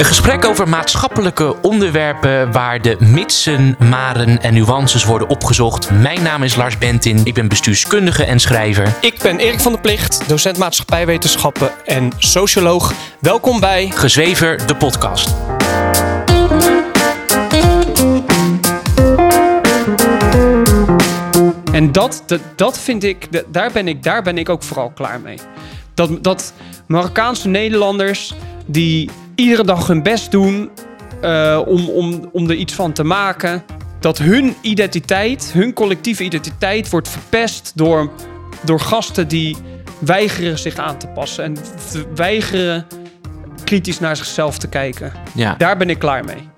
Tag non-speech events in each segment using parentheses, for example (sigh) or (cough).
Een gesprek over maatschappelijke onderwerpen waar de mitsen, maren en nuances worden opgezocht. Mijn naam is Lars Bentin, ik ben bestuurskundige en schrijver. Ik ben Erik van der Plicht, docent maatschappijwetenschappen en socioloog. Welkom bij Gezwever, de podcast. En dat, dat, dat vind ik, daar ben ik, daar ben ik ook vooral klaar mee. Dat, dat Marokkaanse Nederlanders die iedere dag hun best doen eh, om, om, om er iets van te maken, dat hun identiteit, hun collectieve identiteit, wordt verpest door, door gasten die weigeren zich aan te passen en weigeren kritisch naar zichzelf te kijken. Ja. Daar ben ik klaar mee.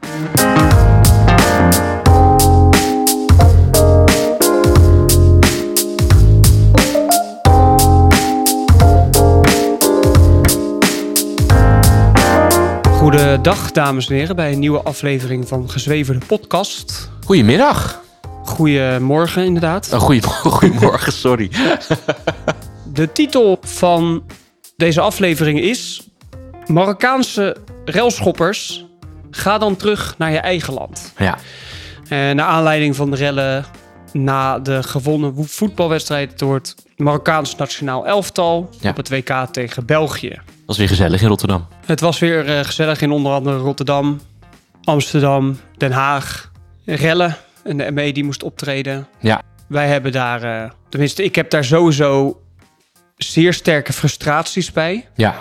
Goedendag, dames en heren, bij een nieuwe aflevering van Gezweverde Podcast. Goedemiddag. Goedemorgen, inderdaad. Oh, goeie, (laughs) goedemorgen, sorry. (laughs) De titel van deze aflevering is... Marokkaanse relschoppers, ga dan terug naar je eigen land. Ja, En naar aanleiding van de rellen na de gewonnen wo- voetbalwedstrijd door het Marokkaans nationaal elftal Ja. op het WK tegen België. Was weer gezellig in Rotterdam. Het was weer eh, gezellig in onder andere Rotterdam, Amsterdam, Den Haag. Rellen en de ME die moest optreden. Ja. Wij hebben daar, eh, tenminste ik heb daar sowieso zeer sterke frustraties bij. Ja,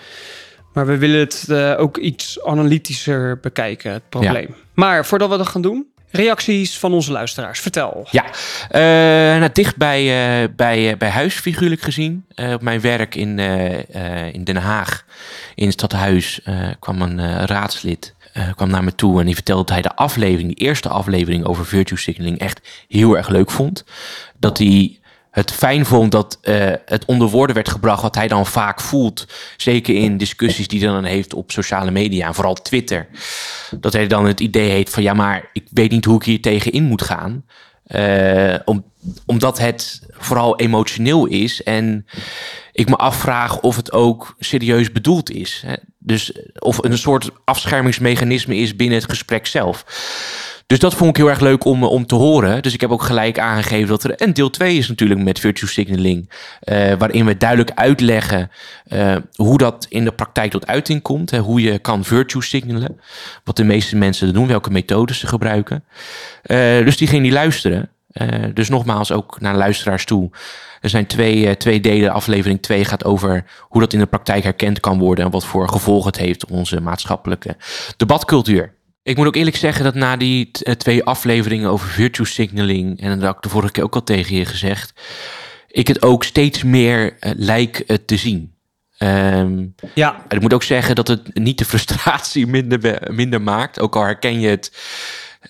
Maar we willen het eh, ook iets analytischer bekijken, het probleem. Maar voordat we dat gaan doen, reacties van onze luisteraars. Vertel. Ja, nou, dicht bij, eh, bij, eh, bij huis figuurlijk gezien. Op mijn werk in, in Den Haag, in het stadhuis, kwam een raadslid kwam naar me toe en die vertelde dat hij de aflevering, die eerste aflevering over virtue signaling echt heel erg leuk vond. Dat hij het fijn vond dat eh, het onder woorden werd gebracht wat hij dan vaak voelt. Zeker in discussies die hij dan heeft op sociale media en vooral Twitter. Dat hij dan het idee heeft van ja, maar ik weet niet hoe ik hier tegenin moet gaan. Eh, om, omdat het vooral emotioneel is en ik me afvraag of het ook serieus bedoeld is. Hè? Dus of een soort afschermingsmechanisme is binnen het gesprek zelf. Dus dat vond ik heel erg leuk om, om te horen. Dus ik heb ook gelijk aangegeven dat er een deel 2 is natuurlijk met virtue signaling. eh, waarin we duidelijk uitleggen eh, hoe dat in de praktijk tot uiting komt. Hè, hoe je kan virtue signalen. Wat de meeste mensen doen, welke methodes ze gebruiken. Eh, dus die ging die luisteren. Eh, dus nogmaals ook naar luisteraars toe. Er zijn twee, eh, twee delen. Aflevering 2 gaat over hoe dat in de praktijk herkend kan worden... en wat voor gevolgen het heeft op onze maatschappelijke debatcultuur. Ik moet ook eerlijk zeggen dat na die eh, twee afleveringen over virtue signaling... en dat had ik de vorige keer ook al tegen je gezegd... ik het ook steeds meer eh, lijk eh, te zien. Ehm, Ja, ik moet ook zeggen dat het niet de frustratie (laughs) minder, minder maakt. Ook al herken je het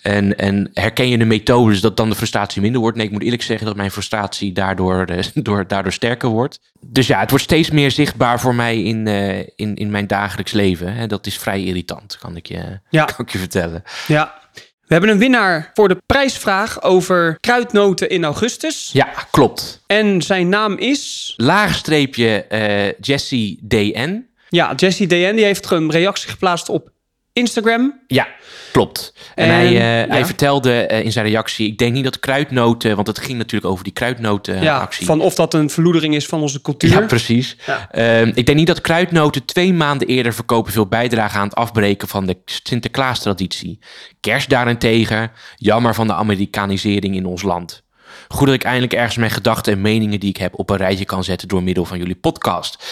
en, en herken je de methodes dat dan de frustratie minder wordt. Nee, ik moet eerlijk zeggen dat mijn frustratie daardoor, eh, (laughs) door, daardoor sterker wordt. Dus ja, het wordt steeds meer zichtbaar voor mij in, eh, in, in mijn dagelijks leven. En dat is vrij irritant, kan ik je, (laughs) Ja. kan ik je vertellen. ja. We hebben een winnaar voor de prijsvraag over kruidnoten in augustus. Ja, klopt. En zijn naam is... Laagstreepje eh Jesse DN. Ja, Jesse DN. Die heeft een reactie geplaatst op Instagram. Ja, klopt. En, En, hij, eh, hij ja. vertelde eh, in zijn reactie, ik denk niet dat kruidnoten, want het ging natuurlijk over die kruidnoten ja, actie. van of dat een verloedering is van onze cultuur. Ja, precies. Ja. Ehm, ik denk niet dat kruidnoten twee maanden eerder verkopen veel bijdragen aan het afbreken van de Sinterklaas-traditie. Kerst daarentegen, jammer van de Amerikanisering in ons land. Goed dat ik eindelijk ergens mijn gedachten en meningen die ik heb op een rijtje kan zetten door middel van jullie podcast.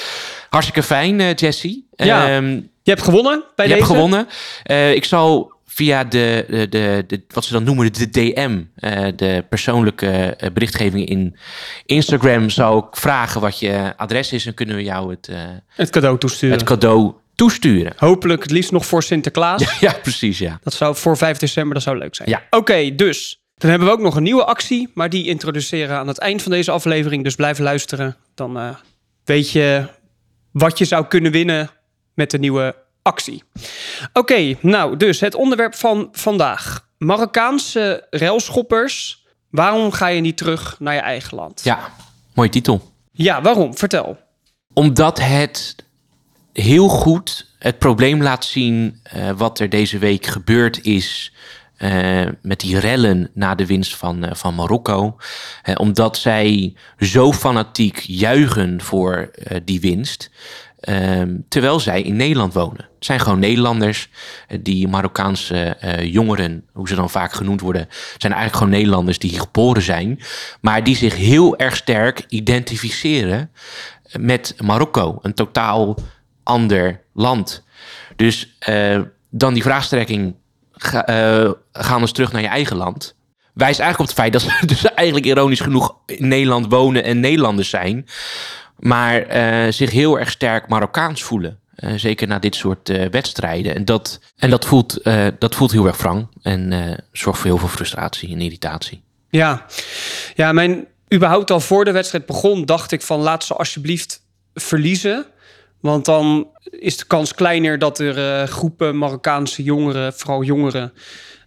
Hartstikke fijn, eh Jesse. Ja, Ehm, Je hebt gewonnen bij je deze. hebt gewonnen. Eh, ik zal via de, de, de, de- wat ze dan noemen de DM, eh, de persoonlijke berichtgeving in Instagram, zou ik vragen wat je adres is en kunnen we jou het, Het cadeau toesturen. het cadeau toesturen. Hopelijk het liefst nog voor Sinterklaas. (laughs) Ja, precies, ja. Dat zou voor 5 december, dat zou leuk zijn. Ja. Oké, dus. Dan hebben we ook nog een nieuwe actie, maar die introduceren aan het eind van deze aflevering. Dus blijf luisteren. Dan weet je wat je zou kunnen winnen met de nieuwe actie. Oké, nou, dus het onderwerp van vandaag. Marokkaanse railschoppers. Waarom ga je niet terug naar je eigen land? Ja, mooie titel. Ja, waarom? Vertel. Omdat het heel goed het probleem laat zien uh, wat er deze week gebeurd is uh, met die rellen na de winst van, uh, van Marokko. omdat zij zo fanatiek juichen voor die winst. Ehm, terwijl zij in Nederland wonen. Het zijn gewoon Nederlanders. die Marokkaanse jongeren, hoe ze dan vaak genoemd worden, zijn eigenlijk gewoon Nederlanders die hier geboren zijn. Maar die zich heel erg sterk identificeren met Marokko. Een totaal ander land. Dus dan die vraagstrekking, ga, uh, gaan eens terug naar je eigen land. Wijst eigenlijk op het feit dat ze (laughs) dus eigenlijk ironisch genoeg in Nederland wonen en Nederlanders zijn. Maar uh, zich heel erg sterk Marokkaans voelen. Uh, zeker na dit soort wedstrijden. En dat, en dat, voelt, dat voelt heel erg wrang. En zorgt voor heel veel frustratie en irritatie. Ja, ja mijn, überhaupt al voor de wedstrijd begon, dacht ik van laat ze alsjeblieft verliezen. Want dan is de kans kleiner dat er uh, groepen Marokkaanse jongeren, vooral jongeren,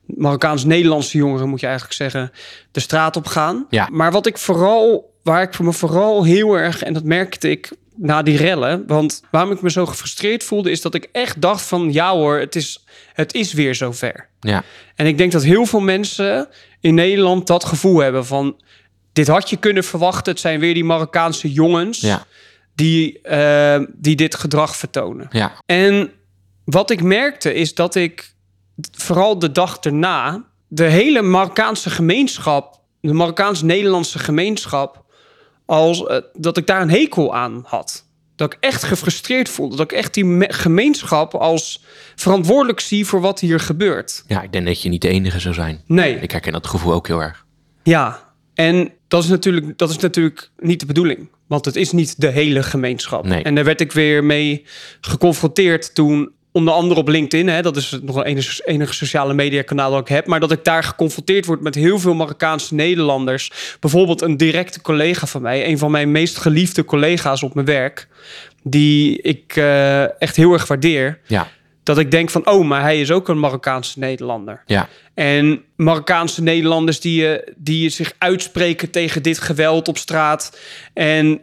Marokkaans-Nederlandse jongeren moet je eigenlijk zeggen, de straat op gaan. Ja. Maar wat ik vooral, waar ik me vooral heel erg, en dat merkte ik na die rellen, want waarom ik me zo gefrustreerd voelde, is dat ik echt dacht van ja hoor, het is, het is weer zover. Ja. En ik denk dat heel veel mensen in Nederland dat gevoel hebben van dit had je kunnen verwachten. Het zijn weer die Marokkaanse jongens. Ja die, uh, die dit gedrag vertonen. Ja. En wat ik merkte is dat ik vooral de dag erna de hele Marokkaanse gemeenschap, de Marokkaans-Nederlandse gemeenschap, als uh, dat ik daar een hekel aan had. Dat ik echt gefrustreerd voelde. Dat ik echt die gemeenschap als verantwoordelijk zie voor wat hier gebeurt. Ja, ik denk dat je niet de enige zou zijn. Nee. Ik herken dat gevoel ook heel erg. Ja, en dat is natuurlijk, dat is natuurlijk niet de bedoeling. Want het is niet de hele gemeenschap. Nee. En daar werd ik weer mee geconfronteerd toen onder andere op LinkedIn, hè, dat is nog een enige, enige sociale media kanaal dat ik heb, maar dat ik daar geconfronteerd word met heel veel Marokkaanse Nederlanders. Bijvoorbeeld een directe collega van mij, een van mijn meest geliefde collega's op mijn werk, die ik uh, echt heel erg waardeer. Ja. Dat ik denk van, oh, maar hij is ook een Marokkaanse Nederlander. Ja. En Marokkaanse Nederlanders die, uh, die zich uitspreken tegen dit geweld op straat. En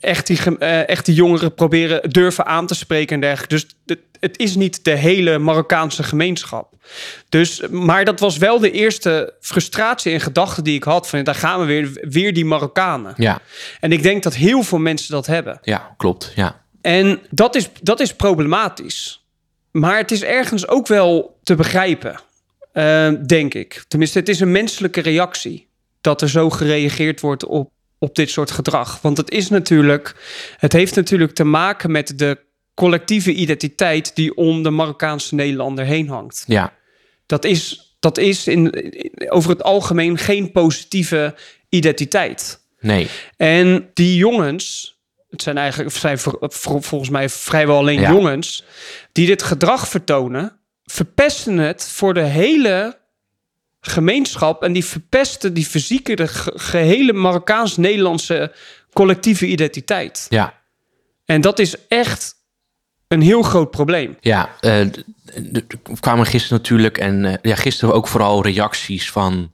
echt die, uh, echt die jongeren proberen durven aan te spreken en dergelijke. Dus het, het is niet de hele Marokkaanse gemeenschap. Dus, maar dat was wel de eerste frustratie en gedachte die ik had. Van daar gaan we weer, weer die Marokkanen. Ja. En ik denk dat heel veel mensen dat hebben. Ja, klopt. Ja. En dat is, dat is problematisch. Maar het is ergens ook wel te begrijpen, uh, denk ik. Tenminste, het is een menselijke reactie dat er zo gereageerd wordt op, op dit soort gedrag. Want het is natuurlijk, het heeft natuurlijk te maken met de collectieve identiteit die om de Marokkaanse Nederlander heen hangt. Ja. Dat is, dat is in, over het algemeen geen positieve identiteit. Nee. En die jongens, het zijn eigenlijk zijn volgens mij vrijwel alleen Ja. jongens die dit gedrag vertonen, verpesten het voor de hele gemeenschap en die verpesten die fysieke de ge- gehele Marokkaans-Nederlandse collectieve identiteit. Ja. En dat is echt een heel groot probleem. Ja, eh, er kwamen gisteren natuurlijk en eh, ja, gisteren ook vooral reacties van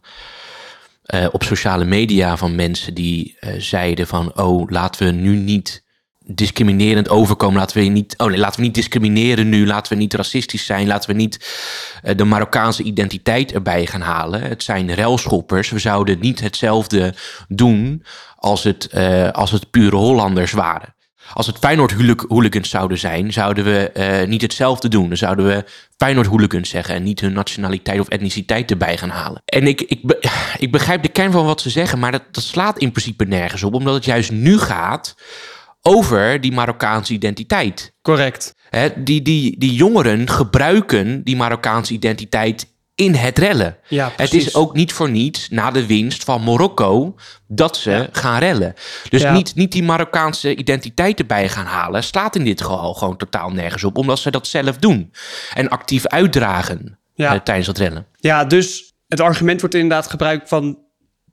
eh, op sociale media van mensen die eh, zeiden van oh laten we nu niet discriminerend overkomen, laten we niet oh nee, laten we niet discrimineren nu, laten we niet racistisch zijn, laten we niet eh, de Marokkaanse identiteit erbij gaan halen. Het zijn relschoppers, we zouden niet hetzelfde doen als het, als het pure Hollanders waren. Als het Feyenoord hooli- hooligans zouden zijn, zouden we eh, niet hetzelfde doen. Dan zouden we Feyenoord hooligans zeggen en niet hun nationaliteit of etniciteit erbij gaan halen. En ik, ik, be- ik begrijp de kern van wat ze zeggen, maar dat, dat slaat in principe nergens op, omdat het juist nu gaat over die Marokkaanse identiteit. Correct. Hè, die, die, die jongeren gebruiken die Marokkaanse identiteit in het rellen. Ja, Het is ook niet voor niets na de winst van Marokko dat ze Ja. gaan rellen. Dus Ja. niet, niet die Marokkaanse identiteit erbij gaan halen, slaat in dit geval gewoon totaal nergens op, omdat ze dat zelf doen en actief uitdragen Ja. eh, tijdens dat rellen. Ja, dus het argument wordt inderdaad gebruikt van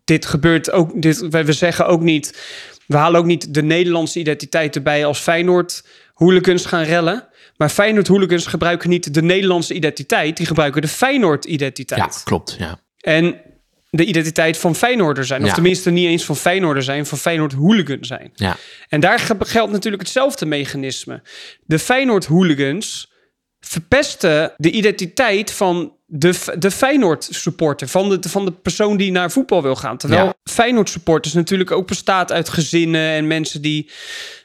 dit gebeurt ook. Dit, we we zeggen ook niet. We halen ook niet de Nederlandse identiteit erbij als Feyenoord hooligans gaan rellen. Maar Feyenoord hooligans gebruiken niet de Nederlandse identiteit. Die gebruiken de Feyenoord identiteit. Ja, klopt. Ja. En de identiteit van Feyenoorder zijn. Of Ja. tenminste niet eens van Feyenoorder zijn, van Feyenoord hooligan zijn. Ja. En daar ge- geldt natuurlijk hetzelfde mechanisme. De Feyenoord hooligans verpesten de identiteit van de, de Feyenoord-supporter. Van de, van de persoon die naar voetbal wil gaan. Terwijl Ja. Feyenoord-supporters natuurlijk ook bestaat uit gezinnen en mensen die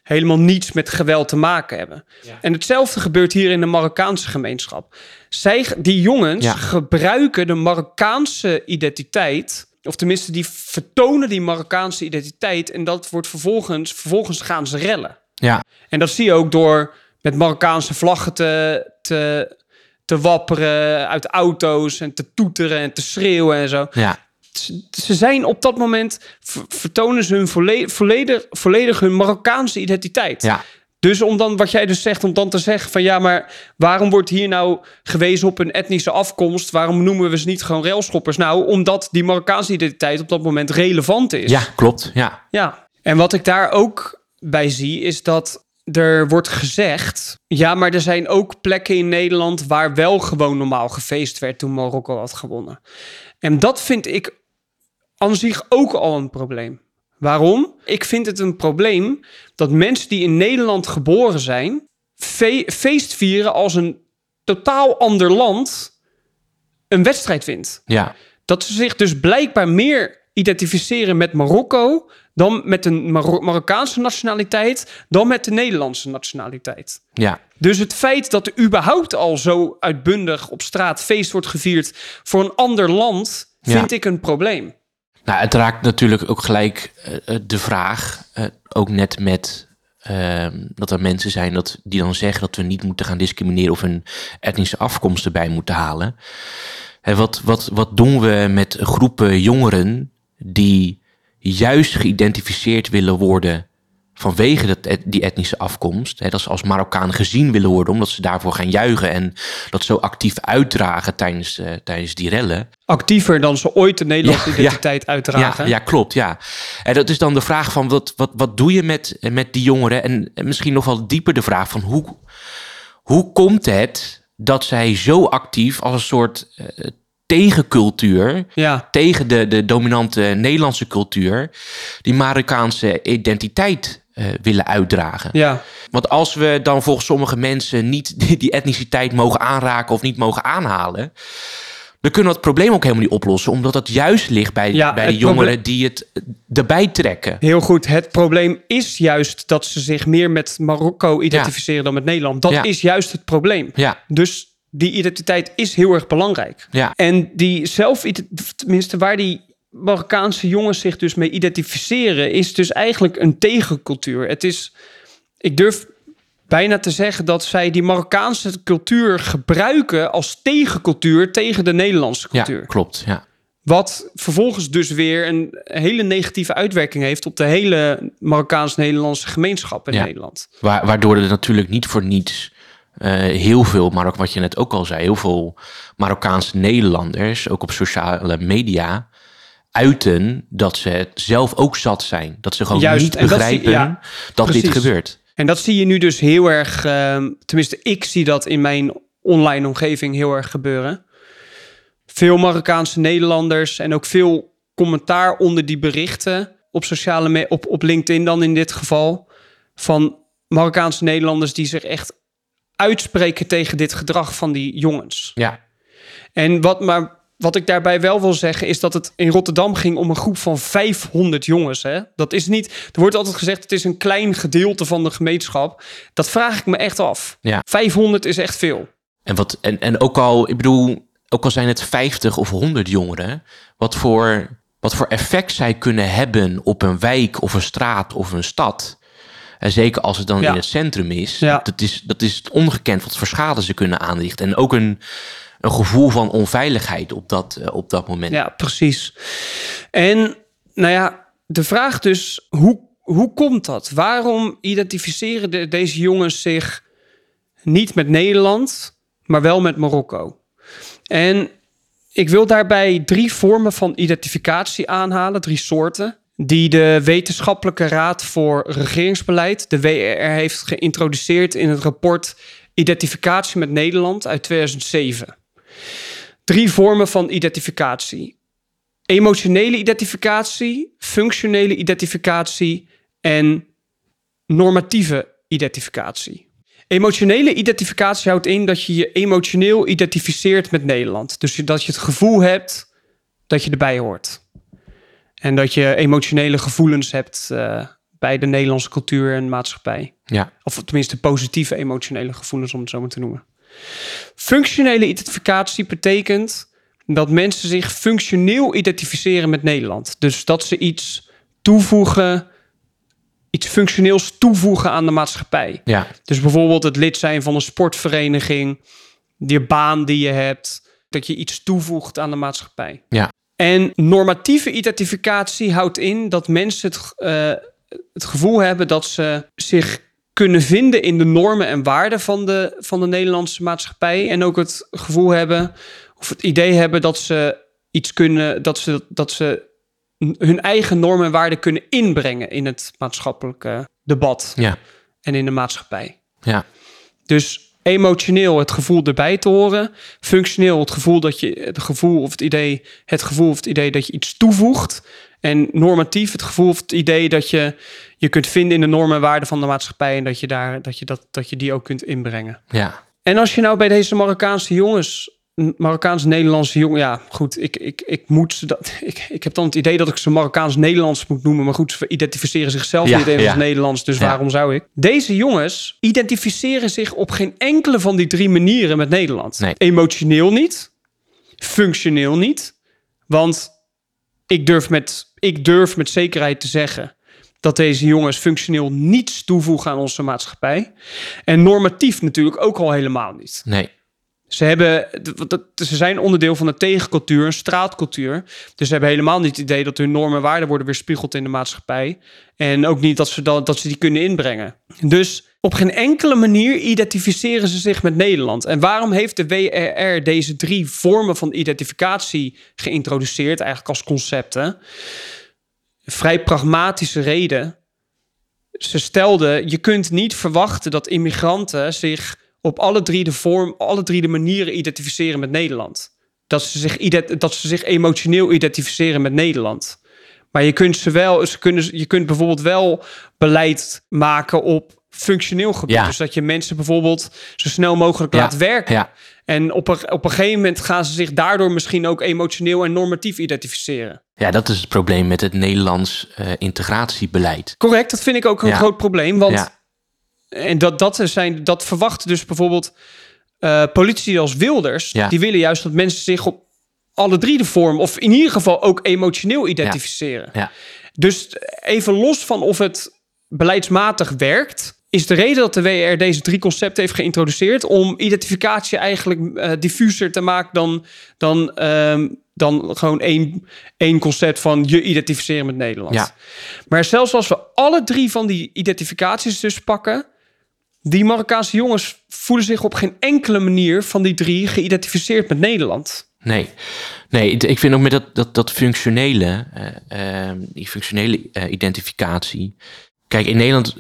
helemaal niets met geweld te maken hebben. En hetzelfde gebeurt hier in de Marokkaanse gemeenschap. Zij, die jongens Ja. gebruiken de Marokkaanse identiteit... of tenminste, die vertonen die Marokkaanse identiteit... en dat wordt vervolgens, vervolgens gaan ze rellen. Ja, En dat zie je ook door met Marokkaanse vlaggen te, te, te wapperen uit auto's... en te toeteren en te schreeuwen en zo ja, ze zijn op dat moment, ver- vertonen ze hun volledig, volledig, volledig hun Marokkaanse identiteit. ja, Dus om dan, wat jij dus zegt, om dan te zeggen van ja, maar waarom wordt hier nou gewezen op een etnische afkomst? Waarom noemen we ze niet gewoon railschoppers? Nou, omdat die Marokkaanse identiteit op dat moment relevant is. ja, klopt. Ja, Ja. En wat ik daar ook bij zie, is dat er wordt gezegd... ja, maar er zijn ook plekken in Nederland... waar wel gewoon normaal gefeest werd toen Marokko had gewonnen. En dat vind ik aan zich ook al een probleem. Waarom? Ik vind het een probleem dat mensen die in Nederland geboren zijn... fe- feest vieren als een totaal ander land een wedstrijd wint ja, dat ze zich dus blijkbaar meer identificeren met Marokko dan met de Maro- Marokkaanse nationaliteit dan met de Nederlandse nationaliteit. ja, Dus het feit dat er überhaupt al zo uitbundig op straat feest wordt gevierd voor een ander land, vind Ja. ik een probleem. Nou, het raakt natuurlijk ook gelijk eh, eh, de vraag, eh, ook net met ehm, dat er mensen zijn dat, die dan zeggen dat we niet moeten gaan discrimineren of een etnische afkomst erbij moeten halen. Hè, wat, wat, wat doen we met groepen jongeren die juist geïdentificeerd willen worden vanwege dat, die etnische afkomst? Hè, dat ze als Marokkaan gezien willen worden omdat ze daarvoor gaan juichen en dat zo actief uitdragen tijdens, eh, tijdens die rellen. Actiever dan ze ooit de Nederlandse Ja, ja. identiteit uitdragen. Ja, ja, klopt, ja. En dat is dan de vraag van wat, wat, wat doe je met, met die jongeren? En, en misschien nog wel dieper de vraag van hoe, hoe komt het dat zij zo actief als een soort eh, tegencultuur, ja. tegen de, de dominante Nederlandse cultuur, die Marokkaanse identiteit eh, willen uitdragen? ja. Want als we dan volgens sommige mensen niet die, die etniciteit mogen aanraken of niet mogen aanhalen, dan kunnen we het probleem ook helemaal niet oplossen, omdat dat juist ligt bij, Ja, bij de jongeren die het erbij trekken. Heel goed. Het probleem is juist dat ze zich meer met Marokko identificeren dan met Nederland. Dat Ja. is juist het probleem. Ja, Dus die identiteit is heel erg belangrijk. ja, En die zelf, tenminste waar die Marokkaanse jongens zich dus mee identificeren, is dus eigenlijk een tegencultuur. Het is, ik durf bijna te zeggen dat zij die Marokkaanse cultuur gebruiken als tegencultuur tegen de Nederlandse ja, cultuur. klopt. Ja, Wat vervolgens dus weer een hele negatieve uitwerking heeft op de hele Marokkaans-Nederlandse gemeenschap in Ja. Nederland. Wa- waardoor er natuurlijk niet voor niets heel veel, maar ook wat je net ook al zei, heel veel Marokkaanse Nederlanders, ook op sociale media, uiten dat ze het zelf ook zat zijn. Dat ze gewoon Juist, niet dat begrijpen ja, dat dit gebeurt. En dat zie je nu dus heel erg, ehm, tenminste ik zie dat in mijn online omgeving heel erg gebeuren. Veel Marokkaanse Nederlanders en ook veel commentaar onder die berichten op sociale op, op LinkedIn dan in dit geval van Marokkaanse Nederlanders die zich echt uitspreken tegen dit gedrag van die jongens. Ja, En wat, maar wat ik daarbij wel wil zeggen is dat het in Rotterdam ging om een groep van 500 jongens. Hè? Dat is niet. Er wordt altijd gezegd het is een klein gedeelte van de gemeenschap. Dat vraag ik me echt af. Ja. 500 is echt veel. En, wat, en, en ook al, ik bedoel, ook al zijn het 50 of 100 jongeren, wat voor, wat voor effect zij kunnen hebben op een wijk of een straat of een stad. En zeker als het dan Ja. in het centrum is, Ja. dat is, dat is ongekend wat voor schade ze kunnen aanrichten. En ook een, een gevoel van onveiligheid op dat, eh, op dat moment. Ja, precies. En nou ja, de vraag dus, hoe, hoe komt dat? Waarom identificeren de- deze jongens zich niet met Nederland, maar wel met Marokko? En ik wil daarbij drie vormen van identificatie aanhalen, drie soorten, die de Wetenschappelijke Raad voor Regeringsbeleid, de WRR, heeft geïntroduceerd in het rapport Identificatie met Nederland uit 2007. Drie vormen van identificatie emotionele identificatie, functionele identificatie en normatieve identificatie. Emotionele identificatie houdt in dat je je emotioneel identificeert met Nederland. Dus dat je het gevoel hebt dat je erbij hoort. En dat je emotionele gevoelens hebt uh, bij de Nederlandse cultuur en maatschappij. Ja. Of tenminste positieve emotionele gevoelens, om het zo maar te noemen. Functionele identificatie betekent dat mensen zich functioneel identificeren met Nederland. Dus dat ze iets toevoegen, iets functioneels toevoegen aan de maatschappij. Ja. Dus bijvoorbeeld het lid zijn van een sportvereniging, die baan die je hebt, dat je iets toevoegt aan de maatschappij. Ja. En normatieve identificatie houdt in dat mensen het, uh, het gevoel hebben dat ze zich kunnen vinden in de normen en waarden van de, van de Nederlandse maatschappij. En ook het gevoel hebben, of het idee hebben dat ze iets kunnen, dat ze, dat ze hun eigen normen en waarden kunnen inbrengen in het maatschappelijke debat. Ja. En in de maatschappij. Ja. Dus emotioneel het gevoel erbij te horen. Functioneel het gevoel dat je het gevoel of het idee, het gevoel of het idee dat je iets toevoegt. En normatief het gevoel of het idee dat je je kunt vinden in de normen en waarden van de maatschappij en dat je daar dat je dat, dat je die ook kunt inbrengen. Ja. En als je nou bij deze Marokkaanse jongens Marokkaans-Nederlandse jongen. Ja, goed. Ik, ik, ik, moet dat, (laughs) ik, ik heb dan het idee dat ik ze Marokkaans-Nederlands moet noemen. Maar goed, ze identificeren zichzelf Ja, niet even ja. als Nederlands. Dus Ja. waarom zou ik? Deze jongens identificeren zich op geen enkele van die drie manieren met Nederland. Nee. Emotioneel niet. Functioneel niet. Want ik durf, met, ik durf met zekerheid te zeggen dat deze jongens functioneel niets toevoegen aan onze maatschappij. En normatief natuurlijk ook al helemaal niet. Nee. Ze, hebben, ze zijn onderdeel van een tegencultuur, een straatcultuur. Dus ze hebben helemaal niet het idee dat hun normen en waarden worden weerspiegeld in de maatschappij. En ook niet dat ze, dat ze die kunnen inbrengen. Dus op geen enkele manier identificeren ze zich met Nederland. En waarom heeft de WRR deze drie vormen van identificatie geïntroduceerd, eigenlijk als concepten? Vrij pragmatische reden. Ze stelden, je kunt niet verwachten dat immigranten zich op alle drie de vorm, alle drie de manieren identificeren met Nederland. Dat ze zich, dat ze zich emotioneel identificeren met Nederland. Maar je kunt ze wel, ze kunnen, je kunt bijvoorbeeld wel beleid maken op functioneel gebied. Ja. Dus dat je mensen bijvoorbeeld zo snel mogelijk Ja. laat werken. Ja. En op een, op een gegeven moment gaan ze zich daardoor misschien ook emotioneel en normatief identificeren. ja, dat is het probleem met het Nederlands eh, integratiebeleid. Correct, dat vind ik ook een groot probleem. Want. En dat, dat, zijn, dat verwachten dus bijvoorbeeld eh politici als Wilders. Ja. Die willen juist dat mensen zich op alle drie de vormen, of in ieder geval ook emotioneel identificeren. Ja. Dus even los van of het beleidsmatig werkt, is de reden dat de WR deze drie concepten heeft geïntroduceerd om identificatie eigenlijk eh, diffuser te maken dan, dan, ehm, dan gewoon één, één concept van je identificeren met Nederland. Ja. Maar zelfs als we alle drie van die identificaties dus pakken, die Marokkaanse jongens voelen zich op geen enkele manier van die drie geïdentificeerd met Nederland. Nee, nee ik vind ook met dat, dat, dat functionele, eh, eh, die functionele eh, identificatie. Kijk, in Nederland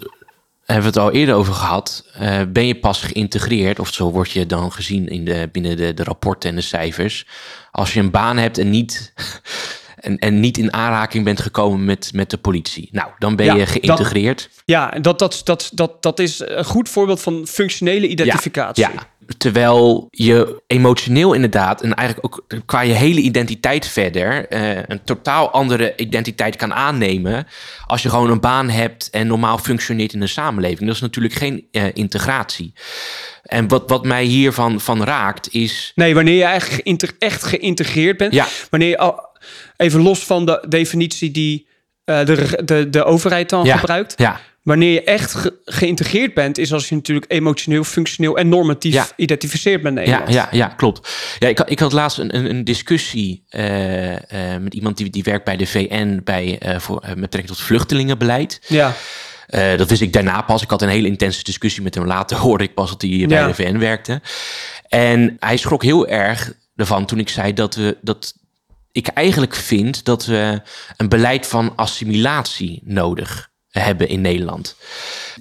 hebben we het al eerder over gehad. eh, ben je pas geïntegreerd, of zo word je dan gezien in de, binnen de, de rapporten en de cijfers. Als je een baan hebt en niet, en, en niet in aanraking bent gekomen met, met de politie. Nou, dan ben Ja, je geïntegreerd. Ja, en dat, dat, dat, dat, dat is een goed voorbeeld van functionele identificatie. Ja, terwijl je emotioneel inderdaad, en eigenlijk ook qua je hele identiteit verder, eh, een totaal andere identiteit kan aannemen als je gewoon een baan hebt en normaal functioneert in een samenleving. Dat is natuurlijk geen eh, integratie. En wat, wat mij hiervan van raakt is. Nee, wanneer je eigenlijk geïnter- echt geïntegreerd bent. Ja. Wanneer je al, even los van de definitie die eh, de, de, de overheid dan Ja, gebruikt. ja. Wanneer je echt ge- geïntegreerd bent, is als je natuurlijk emotioneel, functioneel en normatief Ja. identificeert met Ja, Nederland. ja, ja, klopt. Ja, ik, had- ik had laatst een, een, een discussie eh, eh, met iemand die, die werkt bij de VN bij, voor, met betrekking tot vluchtelingenbeleid. ja. Dat wist ik daarna pas. Ik had een hele intense discussie met hem. Later (laughs) hoorde ik pas dat hij bij Ja. de VN werkte. En hij schrok heel erg ervan toen ik zei dat we dat ik eigenlijk vind dat we een beleid van assimilatie nodig hebben in Nederland.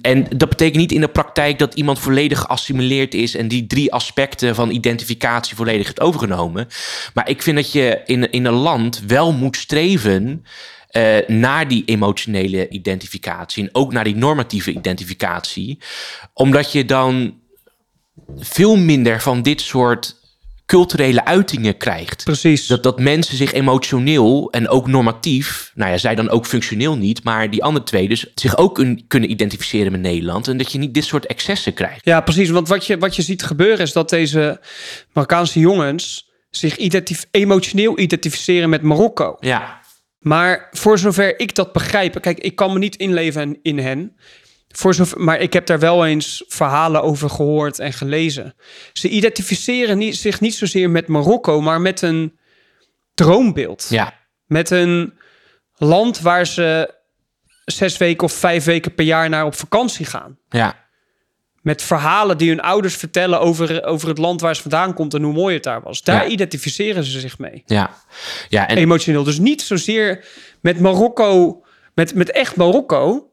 En dat betekent niet in de praktijk dat iemand volledig geassimileerd is en die drie aspecten van identificatie volledig heeft overgenomen. Maar ik vind dat je in, in een land wel moet streven eh, naar die emotionele identificatie en ook naar die normatieve identificatie. Omdat je dan veel minder van dit soort culturele uitingen krijgt. Precies. Dat, dat mensen zich emotioneel en ook normatief, nou ja, zij dan ook functioneel niet, maar die andere twee dus zich ook kun- kunnen identificeren met Nederland. En dat je niet dit soort excessen krijgt. Ja, precies. Want wat je, wat je ziet gebeuren is dat deze Marokkaanse jongens zich identif- emotioneel identificeren met Marokko. Ja, Maar voor zover ik dat begrijp, kijk, ik kan me niet inleven in hen. Voor zover, maar ik heb daar wel eens verhalen over gehoord en gelezen. Ze identificeren niet, zich niet zozeer met Marokko, maar met een droombeeld. ja, Met een land waar ze zes weken of vijf weken per jaar naar op vakantie gaan. ja, Met verhalen die hun ouders vertellen over, over het land waar ze vandaan komt en hoe mooi het daar was. Daar Ja. identificeren ze zich mee. ja. Ja, en Emotioneel. Dus niet zozeer met Marokko, met, met echt Marokko.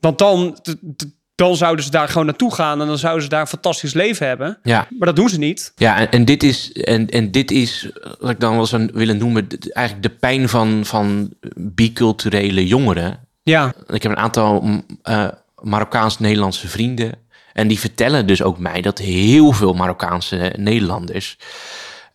Want dan, dan zouden ze daar gewoon naartoe gaan en dan zouden ze daar een fantastisch leven hebben. ja. Maar dat doen ze niet. Ja, en, en dit is, en, en dit is, wat ik dan wel zou willen noemen, eigenlijk de pijn van, van biculturele jongeren. Ja, Ik heb een aantal eh, Marokkaans-Nederlandse vrienden. En die vertellen dus ook mij dat heel veel Marokkaanse Nederlanders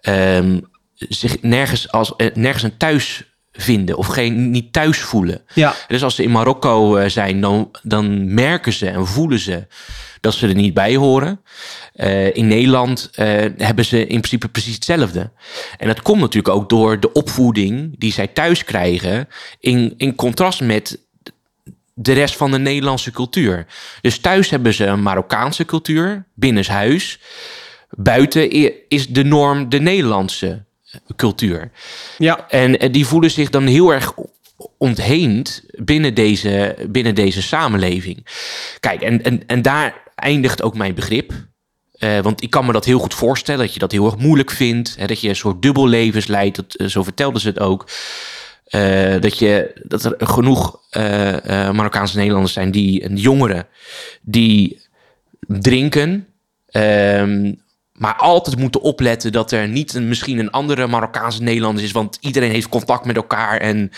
ehm, zich nergens, als, eh, nergens een thuis vinden of geen, niet thuis voelen. ja, Dus als ze in Marokko eh, zijn, dan, dan merken ze en voelen ze dat ze er niet bij horen. Eh, in Nederland eh, hebben ze in principe precies hetzelfde. En dat komt natuurlijk ook door de opvoeding die zij thuis krijgen, in, in contrast met de rest van de Nederlandse cultuur. Dus thuis hebben ze een Marokkaanse cultuur, binnenshuis. Buiten is de norm de Nederlandse cultuur. ja, En eh, die voelen zich dan heel erg ontheemd binnen deze, binnen deze samenleving. Kijk, en, en, en daar eindigt ook mijn begrip. Eh, want ik kan me dat heel goed voorstellen, dat je dat heel erg moeilijk vindt. Hè, dat je een soort dubbellevens leidt, dat, eh, zo vertelden ze het ook. Dat, je, dat er genoeg Marokkaanse Nederlanders zijn, die, en jongeren, die drinken. ehm, maar altijd moeten opletten dat er niet een, misschien een andere Marokkaanse Nederlander is. Want iedereen heeft contact met elkaar. En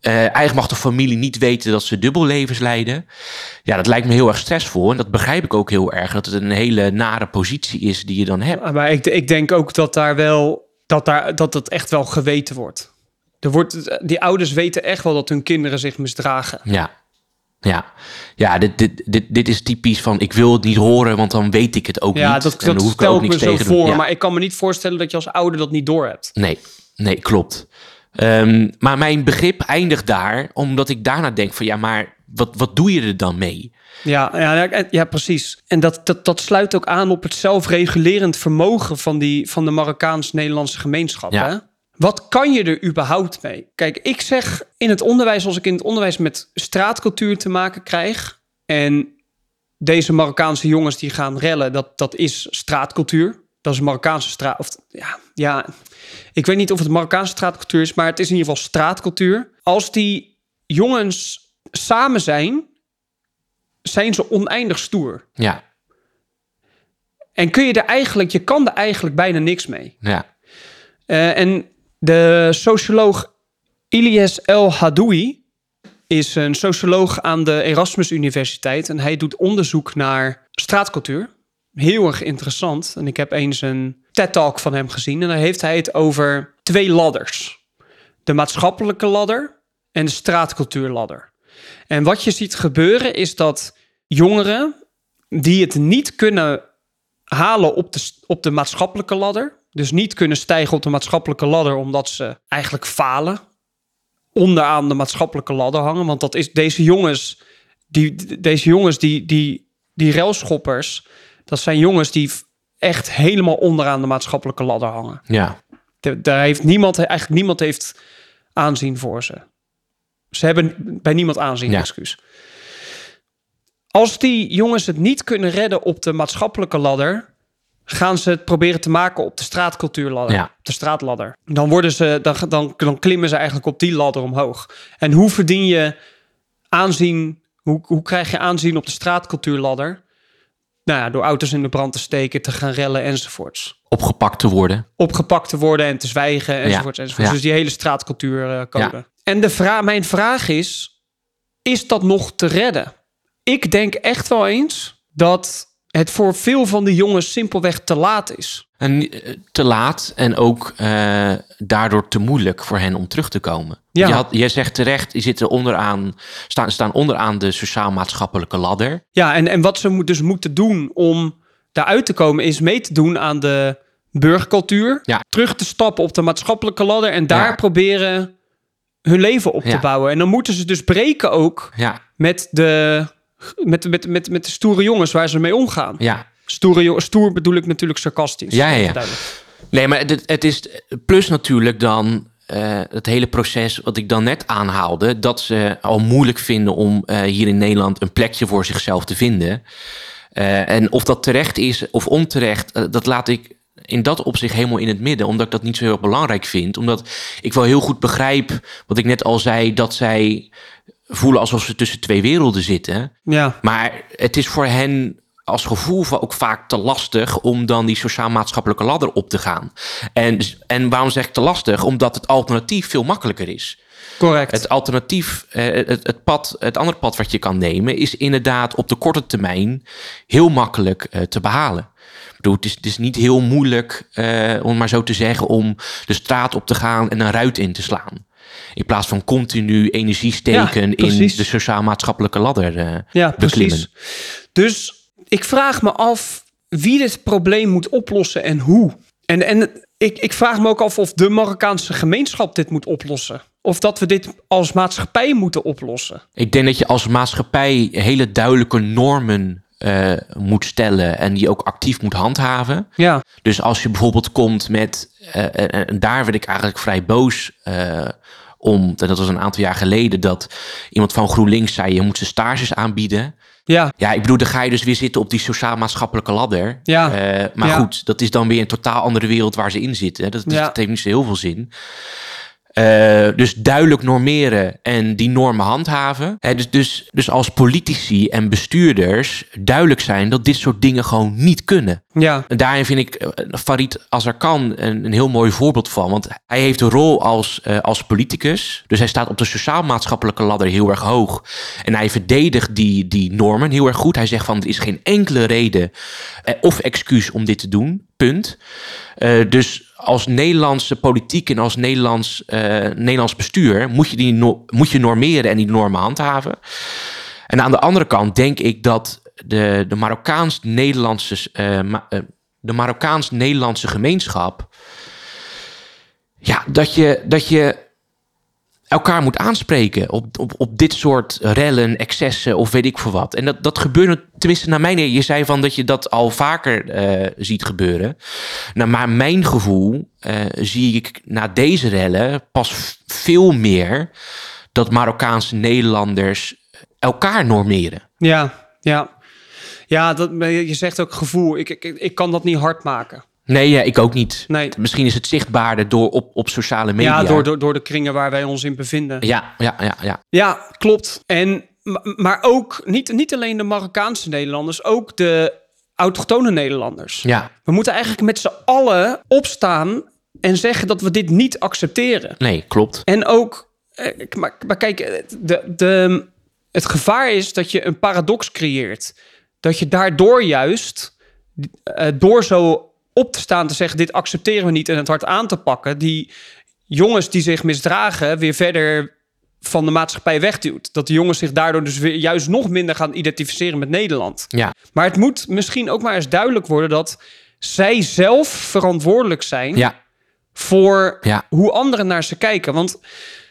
eh eigenlijk mag de familie niet weten dat ze dubbellevens leiden. Ja, dat lijkt me heel erg stressvol. En dat begrijp ik ook heel erg. Dat het een hele nare positie is die je dan hebt. maar ik, ik denk ook dat daar wel, dat, daar, dat het echt wel geweten wordt. Er wordt. Die ouders weten echt wel dat hun kinderen zich misdragen. Ja. Ja, ja dit, dit, dit, dit is typisch van ik wil het niet horen, want dan weet ik het ook Ja, niet. dat, dan dat hoef ik ook ik me zo voor. Ja. Maar ik kan me niet voorstellen dat je als ouder dat niet doorhebt. Nee, nee, klopt. Ehm, maar mijn begrip eindigt daar, omdat ik daarna denk van ja, maar wat, wat doe je er dan mee? Ja, ja, ja, ja precies. En dat, dat, dat sluit ook aan op het zelfregulerend vermogen van, die, van de Marokkaans-Nederlandse gemeenschap. Ja. Hè? Wat kan je er überhaupt mee? Kijk, ik zeg in het onderwijs, als ik in het onderwijs met straatcultuur te maken krijg. En deze Marokkaanse jongens die gaan rellen, dat, dat is straatcultuur. Dat is Marokkaanse straat. Of ja, ja, ik weet niet of het Marokkaanse straatcultuur is, maar het is in ieder geval straatcultuur. Als die jongens samen zijn, zijn ze oneindig stoer. Ja, En kun je er eigenlijk, je kan er eigenlijk bijna niks mee. ja, Eh, en de socioloog Ilyes El Hadoui is een socioloog aan de Erasmus Universiteit. En hij doet onderzoek naar straatcultuur. Heel erg interessant. En ik heb eens een TED-talk van hem gezien. En daar heeft hij het over twee ladders. De maatschappelijke ladder en de straatcultuurladder. En wat je ziet gebeuren is dat jongeren die het niet kunnen halen op de, op de maatschappelijke ladder. Dus niet kunnen stijgen op de maatschappelijke ladder omdat ze eigenlijk falen. Onderaan de maatschappelijke ladder hangen. Want dat is deze jongens, die, deze jongens, die, die, die railschoppers, dat zijn jongens die echt helemaal onderaan de maatschappelijke ladder hangen. ja, Daar heeft niemand, eigenlijk niemand heeft aanzien voor ze. Ze hebben bij niemand aanzien, Ja. excuus. Als die jongens het niet kunnen redden op de maatschappelijke ladder, gaan ze het proberen te maken op de straatcultuurladder, Ja. op de straatladder. Dan, worden ze, dan, dan, dan klimmen ze eigenlijk op die ladder omhoog. En hoe verdien je aanzien, hoe, hoe krijg je aanzien op de straatcultuurladder? Nou ja, door auto's in de brand te steken, te gaan rellen enzovoorts opgepakt te worden. opgepakt te worden en te zwijgen enzovoort. Ja, enzovoort. ja. Dus die hele straatcultuurcode. Ja. En de vra mijn vraag is, is dat nog te redden? Ik denk echt wel eens dat het voor veel van de jongens simpelweg te laat is. En eh, te laat en ook eh, daardoor te moeilijk voor hen om terug te komen. Ja. Je, had, je zegt terecht, die zitten onderaan, staan, staan onderaan de sociaal-maatschappelijke ladder. Ja, en, en wat ze dus moeten doen om daaruit te komen, is mee te doen aan de burgercultuur. Ja. Terug te stappen op de maatschappelijke ladder en daar Ja. proberen hun leven op te bouwen. En dan moeten ze dus breken ook met de, met, met, met, met de stoere jongens waar ze mee omgaan. ja. Stoere, stoer bedoel ik natuurlijk sarcastisch. Ja, ja, ja. Nee, maar het, het is plus natuurlijk dan eh, het hele proces wat ik dan net aanhaalde, dat ze al moeilijk vinden om eh, hier in Nederland een plekje voor zichzelf te vinden. Eh, en of dat terecht is of onterecht, dat laat ik in dat opzicht helemaal in het midden, omdat ik dat niet zo heel belangrijk vind. Omdat ik wel heel goed begrijp, wat ik net al zei, dat zij voelen alsof ze tussen twee werelden zitten. Ja, Maar het is voor hen als gevoel ook vaak te lastig om dan die sociaal-maatschappelijke ladder op te gaan. En, en waarom zeg ik te lastig? Omdat het alternatief veel makkelijker is. correct. Het alternatief, eh, het, het, pad, het andere pad wat je kan nemen, is inderdaad op de korte termijn heel makkelijk eh, te behalen. Ik bedoel, het, is, het is niet heel moeilijk, eh, om maar zo te zeggen, om de straat op te gaan en een ruit in te slaan. In plaats van continu energie steken in de sociaal-maatschappelijke ladder eh, Ja, beklimmen. precies. Dus ik vraag me af wie dit probleem moet oplossen en hoe. En, en ik, ik vraag me ook af of de Marokkaanse gemeenschap dit moet oplossen. Of dat we dit als maatschappij moeten oplossen. Ik denk dat je als maatschappij hele duidelijke normen eh, moet stellen en die ook actief moet handhaven. Ja, Dus als je bijvoorbeeld komt met, eh, en, daar werd ik eigenlijk vrij boos eh, om, dat was een aantal jaar geleden, dat iemand van GroenLinks zei, je moet ze stages aanbieden. ja, Ja, ik bedoel, dan ga je dus weer zitten op die sociaal-maatschappelijke ladder. Ja. Maar Ja. goed, dat is dan weer een totaal andere wereld waar ze in zitten. Dat, Ja. dat heeft niet zo heel veel zin. Eh, dus duidelijk normeren en die normen handhaven. Dus, dus, dus als politici en bestuurders duidelijk zijn dat dit soort dingen gewoon niet kunnen. ja, En daarin vind ik eh, Farid Azarkan een, een heel mooi voorbeeld van. Want hij heeft een rol als, eh, als politicus. Dus hij staat op de sociaal-maatschappelijke ladder heel erg hoog. En hij verdedigt die, die normen heel erg goed. Hij zegt van er is geen enkele reden of excuus om dit te doen. Punt. Dus als Nederlandse politiek en als Nederlands, eh, Nederlands bestuur moet je, die moet je normeren en die normen handhaven. En aan de andere kant denk ik dat de, de Marokkaans-Nederlandse eh, eh, de Marokkaans-Nederlandse gemeenschap. Ja, dat je, dat je elkaar moet aanspreken op, op, op dit soort rellen, excessen of weet ik veel wat. En dat, dat gebeurt, tenminste naar mijn idee, je zei van dat je dat al vaker eh, ziet gebeuren. Nou, maar mijn gevoel eh, zie ik na deze rellen pas veel meer dat Marokkaanse Nederlanders elkaar normeren. ja, ja. Ja, dat, je zegt ook gevoel. Ik, ik, ik kan dat niet hard maken. Nee, ja, ik ook niet. Nee. Misschien is het zichtbaarder door op, op sociale media. Ja, door, door, door de kringen waar wij ons in bevinden. Ja, ja, ja, ja. Ja, klopt. En, ma- maar ook, niet, niet alleen de Marokkaanse Nederlanders, ook de autochtone Nederlanders. Ja, We moeten eigenlijk met z'n allen opstaan en zeggen dat we dit niet accepteren. nee, klopt. En ook, eh, maar, maar kijk, eh, de, de, het gevaar is dat je een paradox creëert. Dat je daardoor juist, eh, door zo op te staan te zeggen: dit accepteren we niet en het hard aan te pakken, die jongens die zich misdragen weer verder van de maatschappij wegduwt. Dat de jongens zich daardoor dus weer juist nog minder gaan identificeren met Nederland. Ja, Maar het moet misschien ook maar eens duidelijk worden dat zij zelf verantwoordelijk zijn ja, voor ja. hoe anderen naar ze kijken. Want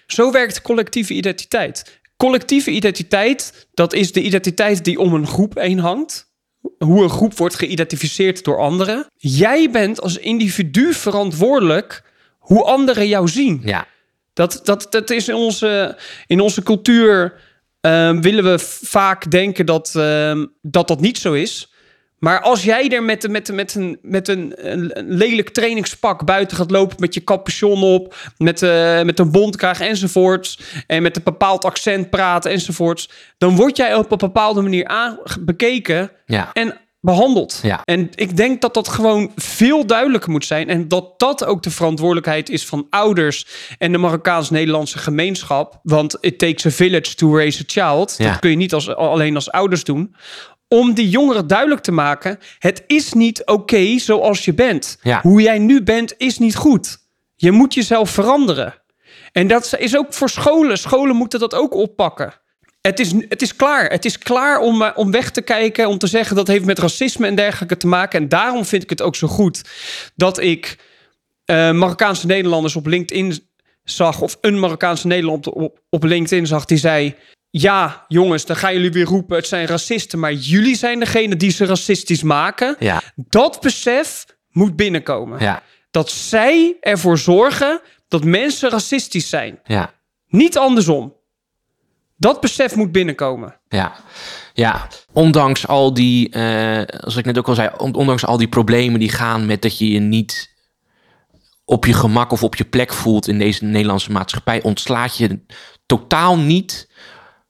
zo werkt collectieve identiteit. Collectieve identiteit, dat is de identiteit die om een groep heen hangt. Hoe een groep wordt geïdentificeerd door anderen. Jij bent als individu verantwoordelijk hoe anderen jou zien. ja. Dat, dat, dat is in onze, in onze cultuur. ehm, willen we vaak denken dat, ehm, dat dat niet zo is. Maar als jij er met, met, met, een, met een, een lelijk trainingspak buiten gaat lopen met je capuchon op, met, eh, met een bontkraag enzovoorts, en met een bepaald accent praten enzovoorts, dan word jij op een bepaalde manier aan, bekeken ja. en behandeld. Ja. En ik denk dat dat gewoon veel duidelijker moet zijn. En dat dat ook de verantwoordelijkheid is van ouders en de Marokkaans-Nederlandse gemeenschap. Want it takes a village to raise a child. Ja. Dat kun je niet als, alleen als ouders doen. Om die jongeren duidelijk te maken: het is niet oké zoals je bent. Ja. Hoe jij nu bent is niet goed. Je moet jezelf veranderen. En dat is ook voor scholen. Scholen moeten dat ook oppakken. Het is, het is klaar. Het is klaar om, eh, om weg te kijken, om te zeggen dat heeft met racisme en dergelijke te maken. En daarom vind ik het ook zo goed dat ik eh, Marokkaanse Nederlanders op LinkedIn zag, of een Marokkaanse Nederlander op, op LinkedIn zag, die zei: Ja, jongens, dan gaan jullie weer roepen: het zijn racisten, maar jullie zijn degene die ze racistisch maken. Ja, Dat besef moet binnenkomen. ja, Dat zij ervoor zorgen dat mensen racistisch zijn. ja. Niet andersom. Dat besef moet binnenkomen. Ja, ja. ondanks al die, eh, als ik net ook al zei, on- ondanks al die problemen die gaan met dat je je niet op je gemak of op je plek voelt in deze Nederlandse maatschappij, ontslaat je totaal niet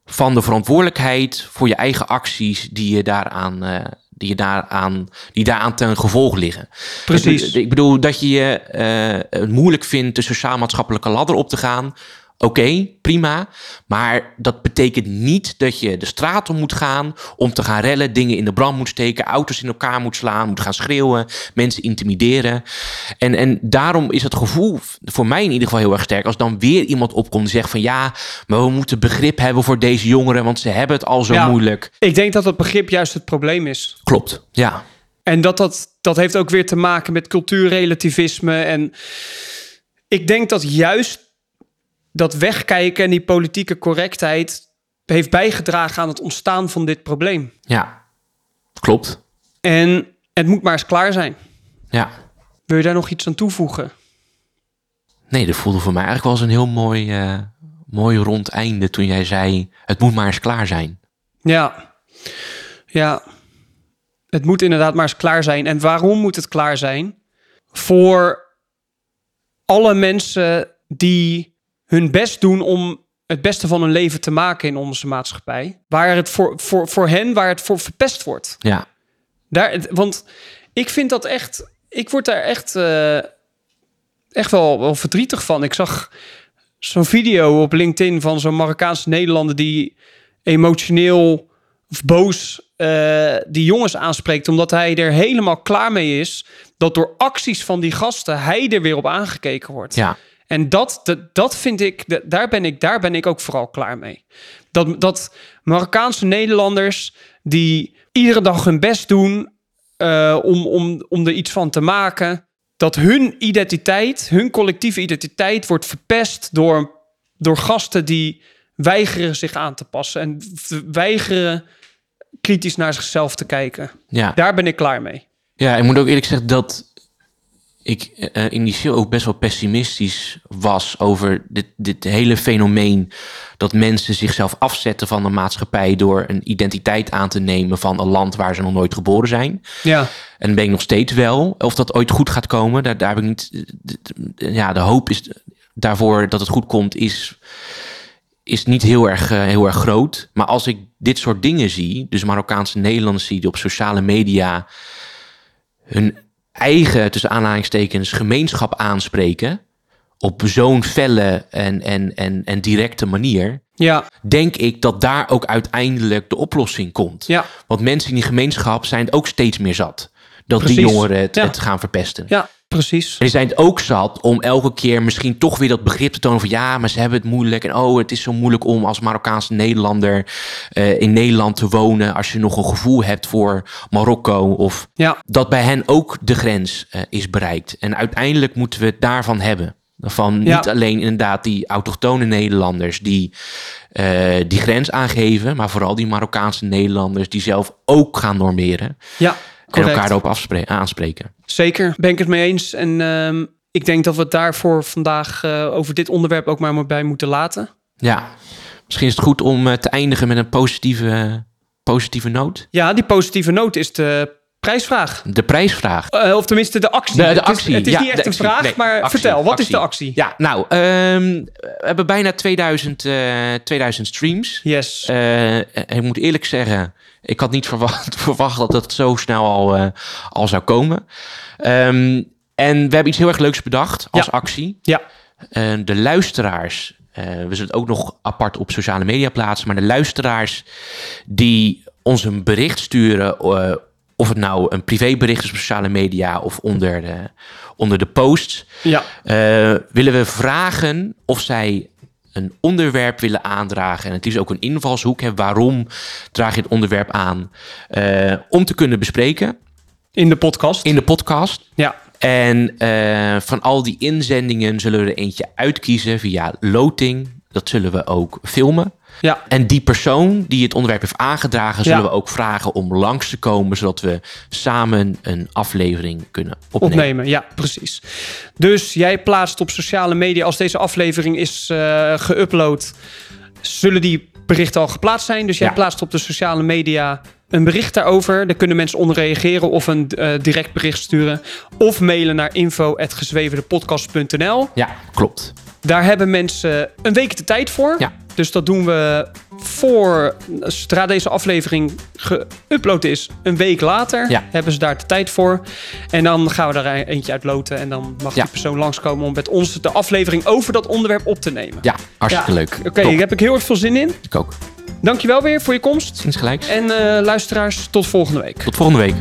van de verantwoordelijkheid voor je eigen acties die je daaraan, eh, die je daaraan, die daaraan ten gevolg liggen. Precies. Ik, ik bedoel dat je je eh, het moeilijk vindt de sociaal-maatschappelijke ladder op te gaan. Oké, prima. Maar dat betekent niet dat je de straat op moet gaan om te gaan rellen, dingen in de brand moet steken, auto's in elkaar moet slaan, moet gaan schreeuwen, mensen intimideren. En, en daarom is het gevoel voor mij in ieder geval heel erg sterk als dan weer iemand opkomt en zegt van ja, maar we moeten begrip hebben voor deze jongeren, want ze hebben het al zo Ja. moeilijk. Ik denk dat dat begrip juist het probleem is. Klopt, ja. En dat, dat, dat heeft ook weer te maken met cultuurrelativisme. En ik denk dat juist dat wegkijken en die politieke correctheid heeft bijgedragen aan het ontstaan van dit probleem. Ja, klopt. En het moet maar eens klaar zijn. Ja. Wil je daar nog iets aan toevoegen? Nee, dat voelde voor mij eigenlijk wel eens een heel mooi, eh, mooi rond einde toen jij zei: het moet maar eens klaar zijn. Ja, ja. Het moet inderdaad maar eens klaar zijn. En waarom moet het klaar zijn? Voor alle mensen die hun best doen om het beste van hun leven te maken in onze maatschappij. Waar het voor, voor, voor hen, waar het voor verpest wordt. Ja, Daar, want ik vind dat echt. Ik word daar echt, eh, echt wel, wel verdrietig van. Ik zag zo'n video op LinkedIn van zo'n Marokkaanse Nederlander die emotioneel of boos eh, die jongens aanspreekt, omdat hij er helemaal klaar mee is dat door acties van die gasten hij er weer op aangekeken wordt. ja, En dat, dat, dat vind ik, dat- daar ben ik, daar ben ik ook vooral klaar mee. Dat, dat Marokkaanse Nederlanders die iedere dag hun best doen eh, om, om, om er iets van te maken, dat hun identiteit, hun collectieve identiteit wordt verpest door, door gasten die weigeren zich aan te passen en weigeren kritisch naar zichzelf te kijken. ja. Daar ben ik klaar mee. Ja, ik moet ook eerlijk zeggen dat ik eh, initieel ook best wel pessimistisch was over dit, dit hele fenomeen dat mensen zichzelf afzetten van de maatschappij door een identiteit aan te nemen van een land waar ze nog nooit geboren zijn. Ja, En ben ik nog steeds wel. Of dat ooit goed gaat komen, daar, daar heb ik niet. Ja, de hoop is daarvoor dat het goed komt, is, is niet heel erg, eh, heel erg groot. Maar als ik dit soort dingen zie, dus Marokkaanse Nederlanders zie die op sociale media hun eigen, tussen aanhalingstekens, gemeenschap aanspreken. Op zo'n felle en, en, en, en directe manier. ja, Denk ik dat daar ook uiteindelijk de oplossing komt. ja, Want mensen in die gemeenschap zijn het ook steeds meer zat. Dat die jongeren het, Ja. het gaan verpesten. ja, precies. En die zijn het ook zat om elke keer misschien toch weer dat begrip te tonen van ja, maar ze hebben het moeilijk. En oh, het is zo moeilijk om als Marokkaanse Nederlander eh, in Nederland te wonen. Als je nog een gevoel hebt voor Marokko. Of Ja, dat bij hen ook de grens eh, is bereikt. En uiteindelijk moeten we het daarvan hebben. Van Ja. niet alleen inderdaad die autochtone Nederlanders die eh, die grens aangeven, maar vooral die Marokkaanse Nederlanders die zelf ook gaan normeren ja, en elkaar erop aanspreken. Zeker, ben ik het mee eens. En ehm, ik denk dat we het daarvoor vandaag eh, over dit onderwerp ook maar maar bij moeten laten. Ja, misschien is het goed om eh, te eindigen met een positieve, positieve noot. Ja, die positieve noot is de prijsvraag. De prijsvraag. Eh, of tenminste de actie. De, de Het is- actie. Het is, ja, niet echt een actie. vraag, Nee, maar actie, vertel, wat is de actie? Ja, nou, ehm, we hebben bijna 2000, eh, 2000 streams. Yes. Eh, ik moet eerlijk zeggen, ik had niet verwacht, (laughs) verwacht dat het zo snel al, eh, al zou komen. Ehm, en we hebben iets heel erg leuks bedacht als Ja. actie. ja, Eh, de luisteraars, eh, we zullen het ook nog apart op sociale media plaatsen, maar de luisteraars die ons een bericht sturen. of het nou een privébericht is op sociale media of onder de, onder de posts. Ja, willen we vragen of zij een onderwerp willen aandragen. En het is ook een invalshoek. Hè, waarom draag je het onderwerp aan? eh, om te kunnen bespreken in de podcast. in de podcast. Ja, En eh, van al die inzendingen zullen we er eentje uitkiezen via loting. Dat zullen we ook filmen. ja, En die persoon die het onderwerp heeft aangedragen, zullen Ja. we ook vragen om langs te komen, zodat we samen een aflevering kunnen opnemen. opnemen. Ja, precies. Dus jij plaatst op sociale media, als deze aflevering is eh geüpload, zullen die berichten al geplaatst zijn. Dus jij Ja. plaatst op de sociale media een bericht daarover. Daar kunnen mensen onder reageren of een eh, direct bericht sturen. Of mailen naar info.gezwevendepodcast.nl. Ja, klopt. Daar hebben mensen een week de tijd voor. Ja. Dus dat doen we voor, zodra deze aflevering geüpload is, een week later. Ja. Hebben ze daar de tijd voor. En dan gaan we er eentje uit loten. En dan mag Ja. die persoon langskomen om met ons de aflevering over dat onderwerp op te nemen. Ja, hartstikke Ja. leuk. Oké, daar heb ik heel erg veel zin in. Ik ook. Dankjewel weer voor je komst. Sinds gelijk. En eh, luisteraars, tot volgende week. Tot volgende week.